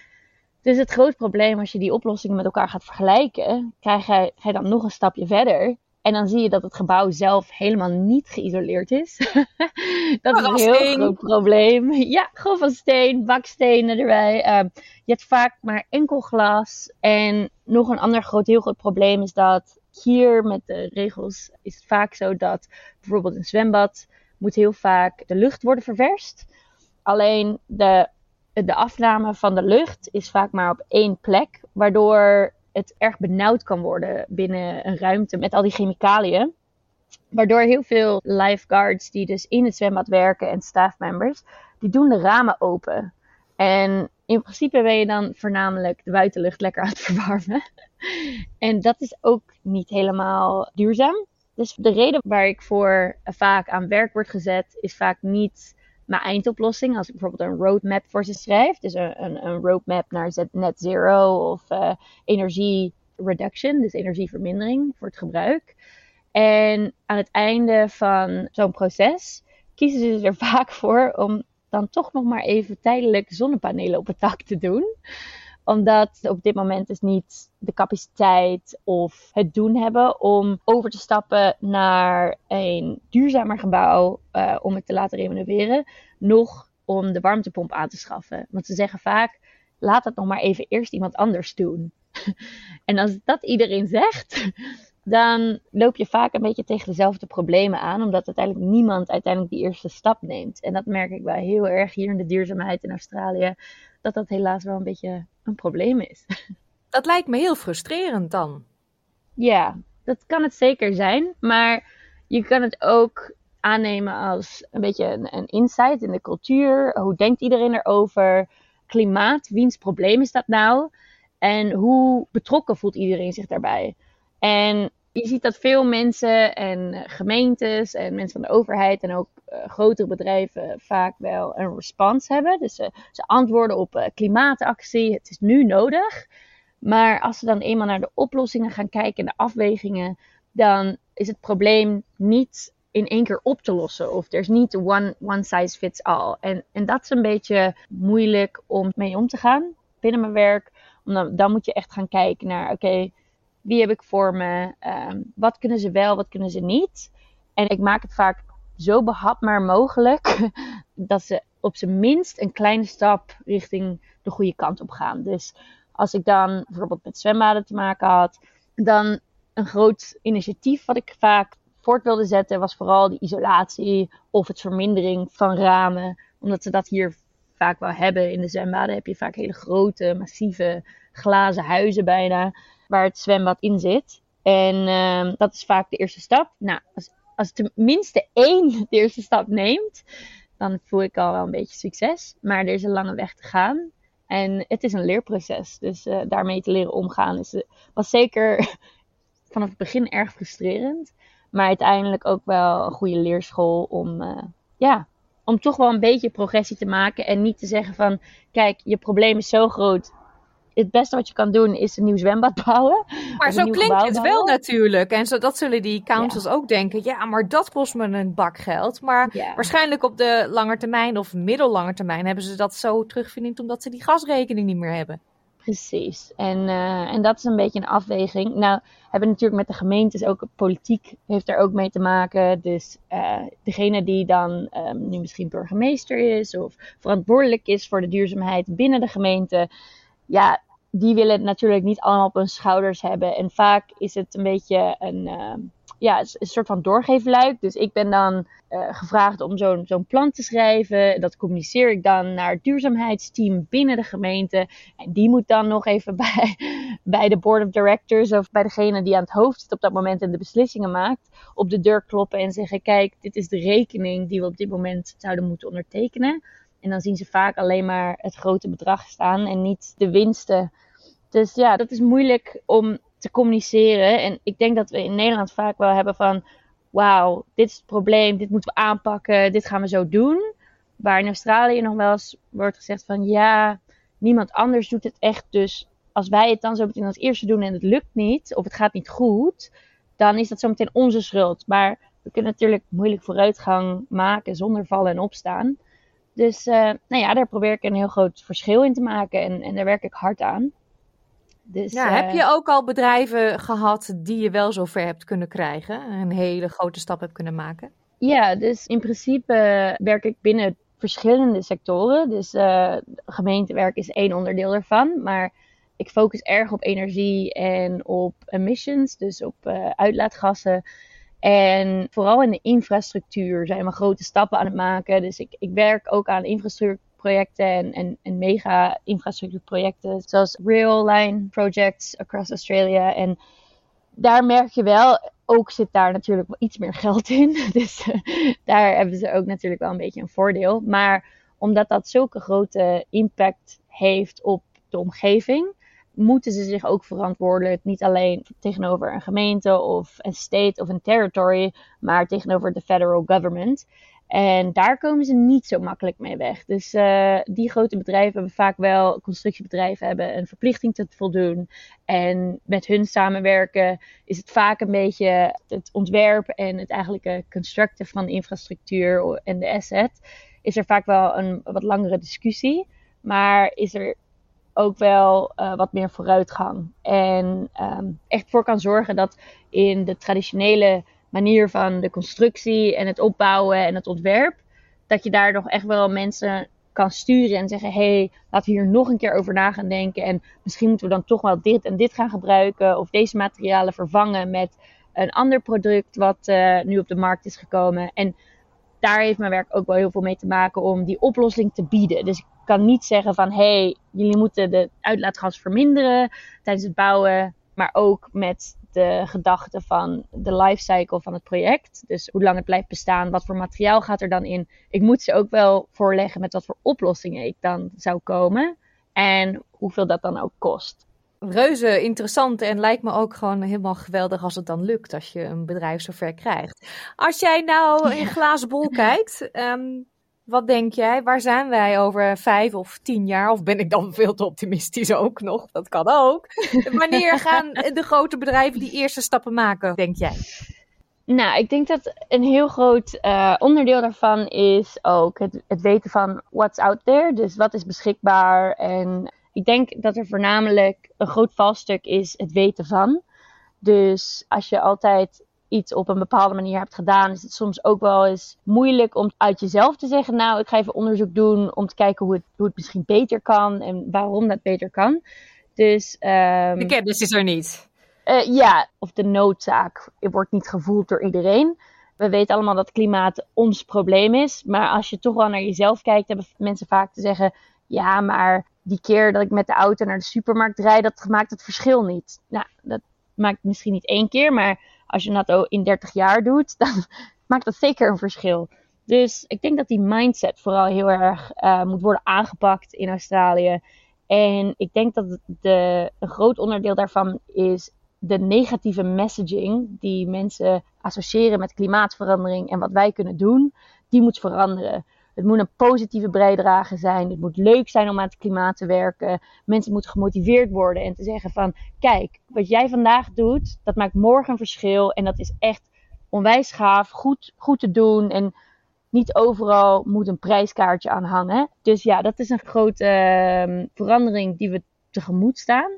Dus het groot probleem als je die oplossingen met elkaar gaat vergelijken, krijg ga je dan nog een stapje verder en dan zie je dat het gebouw zelf helemaal niet geïsoleerd is. [laughs] dat is een heel groot probleem. Ja, gewoon van steen, bakstenen erbij. Uh, je hebt vaak maar enkel glas. En nog een ander groot, heel groot probleem is dat hier met de regels is het vaak zo dat bijvoorbeeld een zwembad moet heel vaak de lucht worden ververst. Alleen de, de afname van de lucht is vaak maar op één plek, waardoor het erg benauwd kan worden binnen een ruimte met al die chemicaliën. Waardoor heel veel lifeguards die dus in het zwembad werken en staffmembers, die doen de ramen open. En in principe ben je dan voornamelijk de buitenlucht lekker aan het [laughs] verwarmen. en dat is ook niet helemaal duurzaam. Dus de reden waar ik voor vaak aan werk word gezet, is vaak niet mijn eindoplossing. Als ik bijvoorbeeld een roadmap voor ze schrijf, dus een, een, een roadmap naar net zero of uh, energie reduction, dus energievermindering voor het gebruik. En aan het einde van zo'n proces kiezen ze er [laughs] vaak voor om dan toch nog maar even tijdelijk zonnepanelen op het dak te doen omdat op dit moment dus niet de capaciteit of het doen hebben om over te stappen naar een duurzamer gebouw uh, om het te laten renoveren. Nog om de warmtepomp aan te schaffen. Want ze zeggen vaak, laat het nog maar even eerst iemand anders doen. [laughs] en als dat iedereen zegt, dan loop je vaak een beetje tegen dezelfde problemen aan, omdat uiteindelijk niemand uiteindelijk die eerste stap neemt. En dat merk ik wel heel erg hier in de duurzaamheid in Australië, dat dat helaas wel een beetje een probleem is. [laughs] Dat lijkt me heel frustrerend dan. Ja, dat kan het zeker zijn, maar je kan het ook aannemen als een beetje een, een insight in de cultuur. Hoe denkt iedereen erover? Klimaat, wiens probleem is dat nou? En hoe betrokken voelt iedereen zich daarbij? En je ziet dat veel mensen en gemeentes en mensen van de overheid en ook uh, grotere bedrijven vaak wel een response hebben. Dus uh, ze antwoorden op klimaatactie, het is nu nodig. Maar als ze dan eenmaal naar de oplossingen gaan kijken en de afwegingen, dan is het probleem niet in één keer op te lossen. Of er is niet one, one size fits all. En, en dat is een beetje moeilijk om mee om te gaan binnen mijn werk. Omdat dan moet je echt gaan kijken naar, oké, wie heb ik voor me? Um, wat kunnen ze wel, wat kunnen ze niet? En ik maak het vaak zo behapbaar mogelijk [laughs] dat ze op zijn minst een kleine stap richting de goede kant op gaan. Dus als ik dan bijvoorbeeld met zwembaden te maken had, dan een groot initiatief wat ik vaak voort wilde zetten was vooral de isolatie of het vermindering van ramen. Omdat ze dat hier vaak wel hebben. In de zwembaden heb je vaak hele grote, massieve glazen huizen bijna waar het zwembad in zit. En uh, dat is vaak de eerste stap. Nou, als, als tenminste één [laughs] de eerste stap neemt, dan voel ik al wel een beetje succes. Maar er is een lange weg te gaan. En het is een leerproces. Dus uh, daarmee te leren omgaan is, uh, was zeker [laughs] vanaf het begin erg frustrerend. Maar uiteindelijk ook wel een goede leerschool om, uh, ja, om toch wel een beetje progressie te maken. En niet te zeggen van, kijk, je probleem is zo groot het beste wat je kan doen is een nieuw zwembad [laughs] bouwen. Maar zo klinkt het wel natuurlijk. En zo, dat zullen die councils ook denken. Ja, maar dat kost me een bak geld. Maar waarschijnlijk op de lange termijn of middellange termijn hebben ze dat zo terugverdiend omdat ze die gasrekening niet meer hebben. Precies. En, uh, en dat is een beetje een afweging. Nou, hebben natuurlijk met de gemeentes ook politiek heeft er ook mee te maken. Dus uh, degene die dan um, nu misschien burgemeester is of verantwoordelijk is voor de duurzaamheid binnen de gemeente, ja, die willen het natuurlijk niet allemaal op hun schouders hebben. En vaak is het een beetje een, uh, ja, een soort van doorgeefluik. Dus ik ben dan uh, gevraagd om zo'n zo'n plan te schrijven. Dat communiceer ik dan naar het duurzaamheidsteam binnen de gemeente. En die moet dan nog even [laughs] bij, bij de board of directors of bij degene die aan het hoofd zit op dat moment en de beslissingen maakt, op de deur kloppen en zeggen: Kijk, dit is de rekening die we op dit moment zouden moeten ondertekenen. En dan zien ze vaak alleen maar het grote bedrag staan en niet de winsten. Dus ja, dat is moeilijk om te communiceren. En ik denk dat we in Nederland vaak wel hebben van: wauw, dit is het probleem, dit moeten we aanpakken, dit gaan we zo doen. Waar in Australië nog wel eens wordt gezegd van ja, niemand anders doet het echt. Dus als wij het dan zo meteen als eerste doen en het lukt niet, of het gaat niet goed, dan is dat zo meteen onze schuld. Maar we kunnen natuurlijk moeilijk vooruitgang maken zonder vallen en opstaan. Dus uh, nou ja, daar probeer ik een heel groot verschil in te maken en, en daar werk ik hard aan. Dus, ja, heb je ook al bedrijven gehad die je wel zo ver hebt kunnen krijgen? Een hele grote stap hebt kunnen maken? Ja, dus in principe werk ik binnen verschillende sectoren. Dus uh, gemeentewerk is één onderdeel ervan. Maar ik focus erg op energie en op emissions, dus op uitlaatgassen. En vooral in de infrastructuur zijn we grote stappen aan het maken. Dus ik, ik werk ook aan infrastructuur projecten en, en, mega infrastructuurprojecten, zoals rail line projects across Australia. En daar merk je wel, ook zit daar natuurlijk wel iets meer geld in. [laughs] Dus uh, daar hebben ze ook natuurlijk wel een beetje een voordeel. Maar omdat dat zulke grote impact heeft op de omgeving, moeten ze zich ook verantwoordelijk, niet alleen tegenover een gemeente of een state of een territory, maar tegenover de federal government. En daar komen ze niet zo makkelijk mee weg. Dus uh, die grote bedrijven hebben vaak wel, constructiebedrijven hebben een verplichting te voldoen. En met hun samenwerken is het vaak een beetje het ontwerp en het eigenlijke constructen van infrastructuur en de asset. Is er vaak wel een wat langere discussie. Maar is er ook wel uh, wat meer vooruitgang. En um, echt voor kan zorgen dat in de traditionele manier van de constructie en het opbouwen en het ontwerp, dat je daar nog echt wel mensen kan sturen en zeggen: hey, laten we hier nog een keer over na gaan denken. En misschien moeten we dan toch wel dit en dit gaan gebruiken. Of deze materialen vervangen met een ander product wat uh, nu op de markt is gekomen. En daar heeft mijn werk ook wel heel veel mee te maken om die oplossing te bieden. Dus ik kan niet zeggen van hé, hey, jullie moeten de uitlaatgas verminderen tijdens het bouwen. Maar ook met de gedachte van de lifecycle van het project. Dus hoe lang het blijft bestaan, wat voor materiaal gaat er dan in. Ik moet ze ook wel voorleggen met wat voor oplossingen ik dan zou komen. En hoeveel dat dan ook kost. Reuze interessant en lijkt me ook gewoon helemaal geweldig als het dan lukt als je een bedrijf zover krijgt. Als jij nou in glazen bol kijkt, um, wat denk jij? Waar zijn wij over vijf of tien jaar? Of ben ik dan veel te optimistisch ook nog? Dat kan ook. [laughs] Wanneer gaan de grote bedrijven die eerste stappen maken, denk jij? Nou, ik denk dat een heel groot uh, onderdeel daarvan is ook het, het, weten van what's out there. Dus wat is beschikbaar. En ik denk dat er voornamelijk een groot valstuk is het weten van. Dus als je altijd iets op een bepaalde manier hebt gedaan, is het soms ook wel eens moeilijk om uit jezelf te zeggen: Nou, ik ga even onderzoek doen om te kijken hoe het, hoe het misschien beter kan en waarom dat beter kan. Dus, um, de kennis is er niet. Uh, ja, of de noodzaak wordt niet gevoeld door iedereen. We weten allemaal dat klimaat ons probleem is. Maar als je toch wel naar jezelf kijkt, hebben mensen vaak te zeggen: Ja, maar die keer dat ik met de auto naar de supermarkt rijd, dat maakt het verschil niet. Nou, dat maakt misschien niet één keer, maar als je dat in 30 jaar doet, [laughs] dan maakt dat zeker een verschil. Dus ik denk dat die mindset vooral heel erg uh, moet worden aangepakt in Australië. En ik denk dat de, een groot onderdeel daarvan is de negatieve messaging die mensen associëren met klimaatverandering en wat wij kunnen doen, die moet veranderen. Het moet een positieve bijdrage zijn. Het moet leuk zijn om aan het klimaat te werken. Mensen moeten gemotiveerd worden en te zeggen van... Kijk, wat jij vandaag doet, dat maakt morgen een verschil. En dat is echt onwijs gaaf, goed, goed te doen. En niet overal moet een prijskaartje aan hangen. Dus ja, dat is een grote uh, verandering die we tegemoet staan.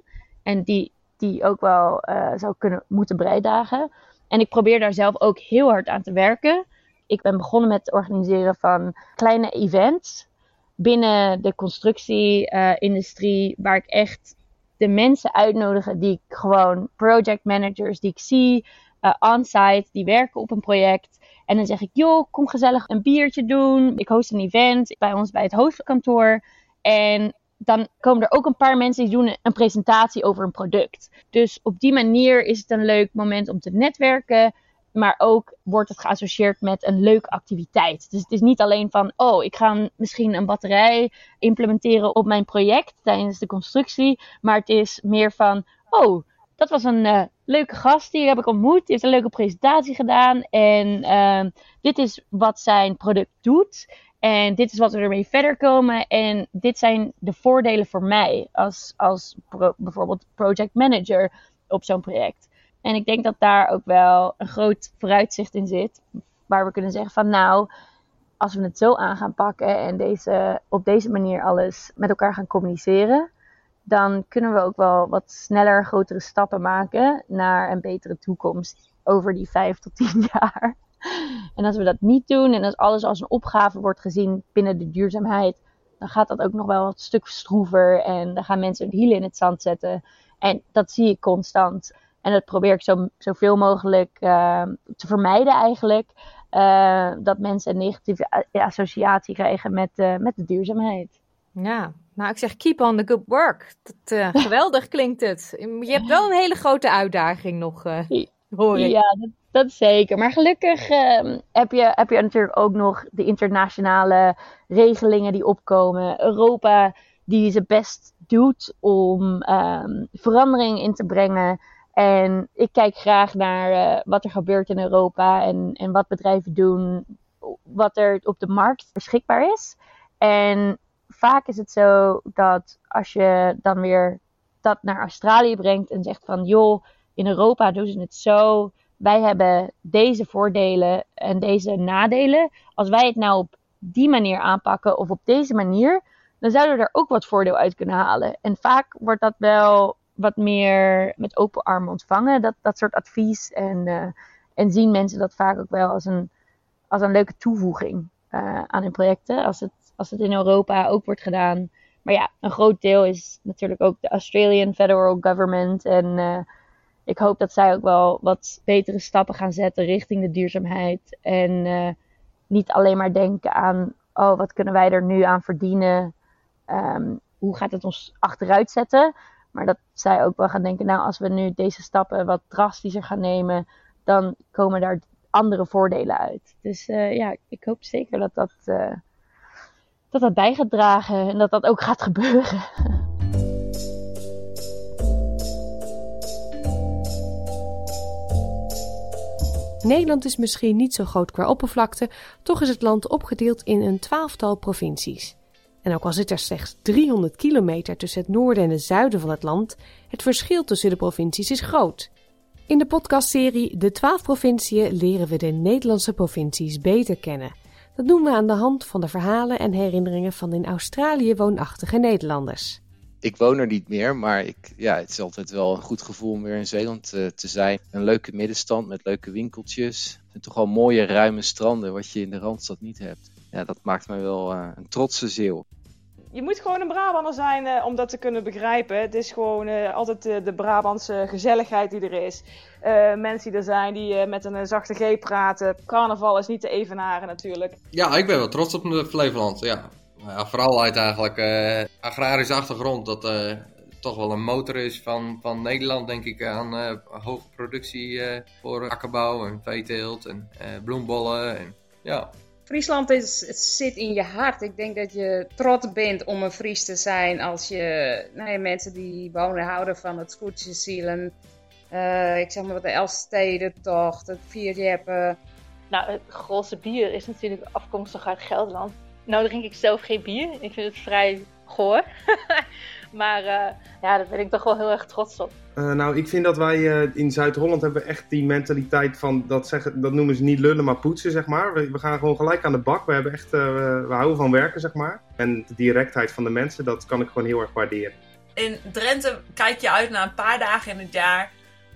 En die, die ook wel uh, zou kunnen moeten bijdragen. En ik probeer daar zelf ook heel hard aan te werken. Ik ben begonnen met het organiseren van kleine events binnen de constructieindustrie, uh, waar ik echt de mensen uitnodigen die ik gewoon project managers die ik zie uh, on-site, die werken op een project. En dan zeg ik, joh, kom gezellig een biertje doen. Ik host een event bij ons bij het hoofdkantoor. En dan komen er ook een paar mensen die doen een presentatie over een product. Dus op die manier is het een leuk moment om te netwerken. Maar ook wordt het geassocieerd met een leuke activiteit. Dus het is niet alleen van, oh, ik ga misschien een batterij implementeren op mijn project tijdens de constructie. Maar het is meer van, oh, dat was een uh, leuke gast, die heb ik ontmoet. Die heeft een leuke presentatie gedaan. En uh, dit is wat zijn product doet. En dit is wat we ermee verder komen. En dit zijn de voordelen voor mij als, als bijvoorbeeld project manager op zo'n project. En ik denk dat daar ook wel een groot vooruitzicht in zit. Waar we kunnen zeggen van nou, als we het zo aan gaan pakken en deze, op deze manier alles met elkaar gaan communiceren. Dan kunnen we ook wel wat sneller grotere stappen maken naar een betere toekomst over die vijf tot tien [laughs] jaar. En als we dat niet doen en als alles als een opgave wordt gezien binnen de duurzaamheid, dan gaat dat ook nog wel een stuk stroever en dan gaan mensen hun hielen in het zand zetten. En dat zie ik constant. En dat probeer ik zo, zoveel mogelijk uh, te vermijden eigenlijk. Uh, dat mensen een negatieve associatie krijgen met, uh, met de duurzaamheid. Ja, nou ik zeg keep on the good work. Dat, [laughs] geweldig klinkt het. Je hebt wel een hele grote uitdaging nog, hoor ik. Ja, dat, dat zeker. Maar gelukkig uh, heb, je, heb je natuurlijk ook nog de internationale regelingen die opkomen. Europa die zijn best doet om um, verandering in te brengen. En ik kijk graag naar uh, wat er gebeurt in Europa en, en wat bedrijven doen, wat er op de markt beschikbaar is. En vaak is het zo dat als je dan weer dat naar Australië brengt en zegt van joh, in Europa doen ze het zo wij hebben deze voordelen en deze nadelen. Als wij het nou op die manier aanpakken of op deze manier, dan zouden we er ook wat voordeel uit kunnen halen. En vaak wordt dat wel wat meer met open armen ontvangen, dat, dat soort advies. En, uh, en zien mensen dat vaak ook wel als een, als een leuke toevoeging uh, aan hun projecten. Als het, als het in Europa ook wordt gedaan. Maar ja, een groot deel is natuurlijk ook de Australian Federal Government en uh, ik hoop dat zij ook wel wat betere stappen gaan zetten richting de duurzaamheid. En niet alleen maar denken aan, oh, wat kunnen wij er nu aan verdienen? Um, hoe gaat het ons achteruit zetten? Maar dat zij ook wel gaan denken, nou, als we nu deze stappen wat drastischer gaan nemen, dan komen daar andere voordelen uit. Dus uh, ja, ik hoop zeker dat dat, uh, dat dat bij gaat dragen en dat dat ook gaat gebeuren. [laughs] Nederland is misschien niet zo groot qua oppervlakte, toch is het land opgedeeld in een twaalftal provincies. En ook al zit er slechts 300 kilometer tussen het noorden en het zuiden van het land, het verschil tussen de provincies is groot. In de podcastserie De 12 provinciën leren we de Nederlandse provincies beter kennen. Dat doen we aan de hand van de verhalen en herinneringen van in Australië woonachtige Nederlanders ik woon er niet meer, maar ik, ja, het is altijd wel een goed gevoel om weer in Zeeland uh, te zijn. Een leuke middenstand met leuke winkeltjes. En toch wel mooie ruime stranden, wat je in de Randstad niet hebt. Ja, dat maakt mij wel uh, een trotse zeeuw. Je moet gewoon een Brabander zijn uh, om dat te kunnen begrijpen. Het is gewoon altijd de, Brabantse gezelligheid die er is. mensen die er zijn die met een zachte G praten. Carnaval is niet te evenaren natuurlijk. Ja, ik ben wel trots op Flevoland, ja ja, vooral uit eigenlijk agrarische achtergrond. Dat toch wel een motor is van, van Nederland, denk ik, aan hoge productie voor akkerbouw en veeteelt en bloembollen. En, ja. Friesland is, het zit in je hart. Ik denk dat je trots bent om een Fries te zijn als je nou ja, mensen die wonen houden van het scootjesielen. ik zeg maar wat de Elfstedentocht, het Vierjeppen. Nou, het grootste bier is natuurlijk afkomstig uit Gelderland nou drink ik zelf geen bier. Ik vind het vrij goor. [laughs] maar uh, ja, daar ben ik toch wel heel erg trots op. Uh, nou, ik vind dat wij uh, in Zuid-Holland hebben echt die mentaliteit van, dat, zeggen, dat noemen ze niet lullen, maar poetsen, zeg maar. We, we gaan gewoon gelijk aan de bak. We, hebben echt, we houden van werken, zeg maar. En de directheid van de mensen, dat kan ik gewoon heel erg waarderen. In Drenthe kijk je uit naar een paar dagen in het jaar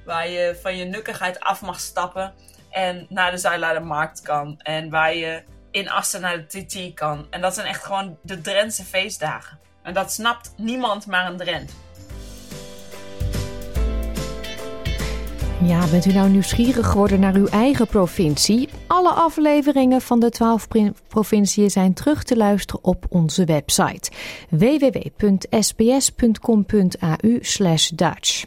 waar je van je nukkigheid af mag stappen en naar de Zuilaardermarkt kan. En waar je in Assen naar de TT kan. En dat zijn echt gewoon de Drentse feestdagen. En dat snapt niemand maar een Drent. Ja, bent u nou nieuwsgierig geworden naar uw eigen provincie? Alle afleveringen van de 12 provinciën zijn terug te luisteren op onze website www.sbs.com.au/dutch.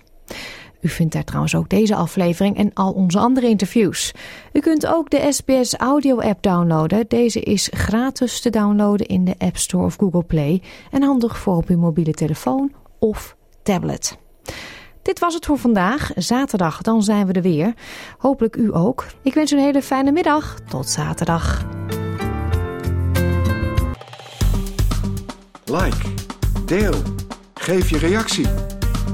U vindt daar trouwens ook deze aflevering en al onze andere interviews. U kunt ook de SBS Audio app downloaden. Deze is gratis te downloaden in de App Store of Google Play en handig voor op uw mobiele telefoon of tablet. Dit was het voor vandaag. Zaterdag, dan zijn we er weer. Hopelijk u ook. Ik wens u een hele fijne middag. Tot zaterdag. Like, deel, geef je reactie.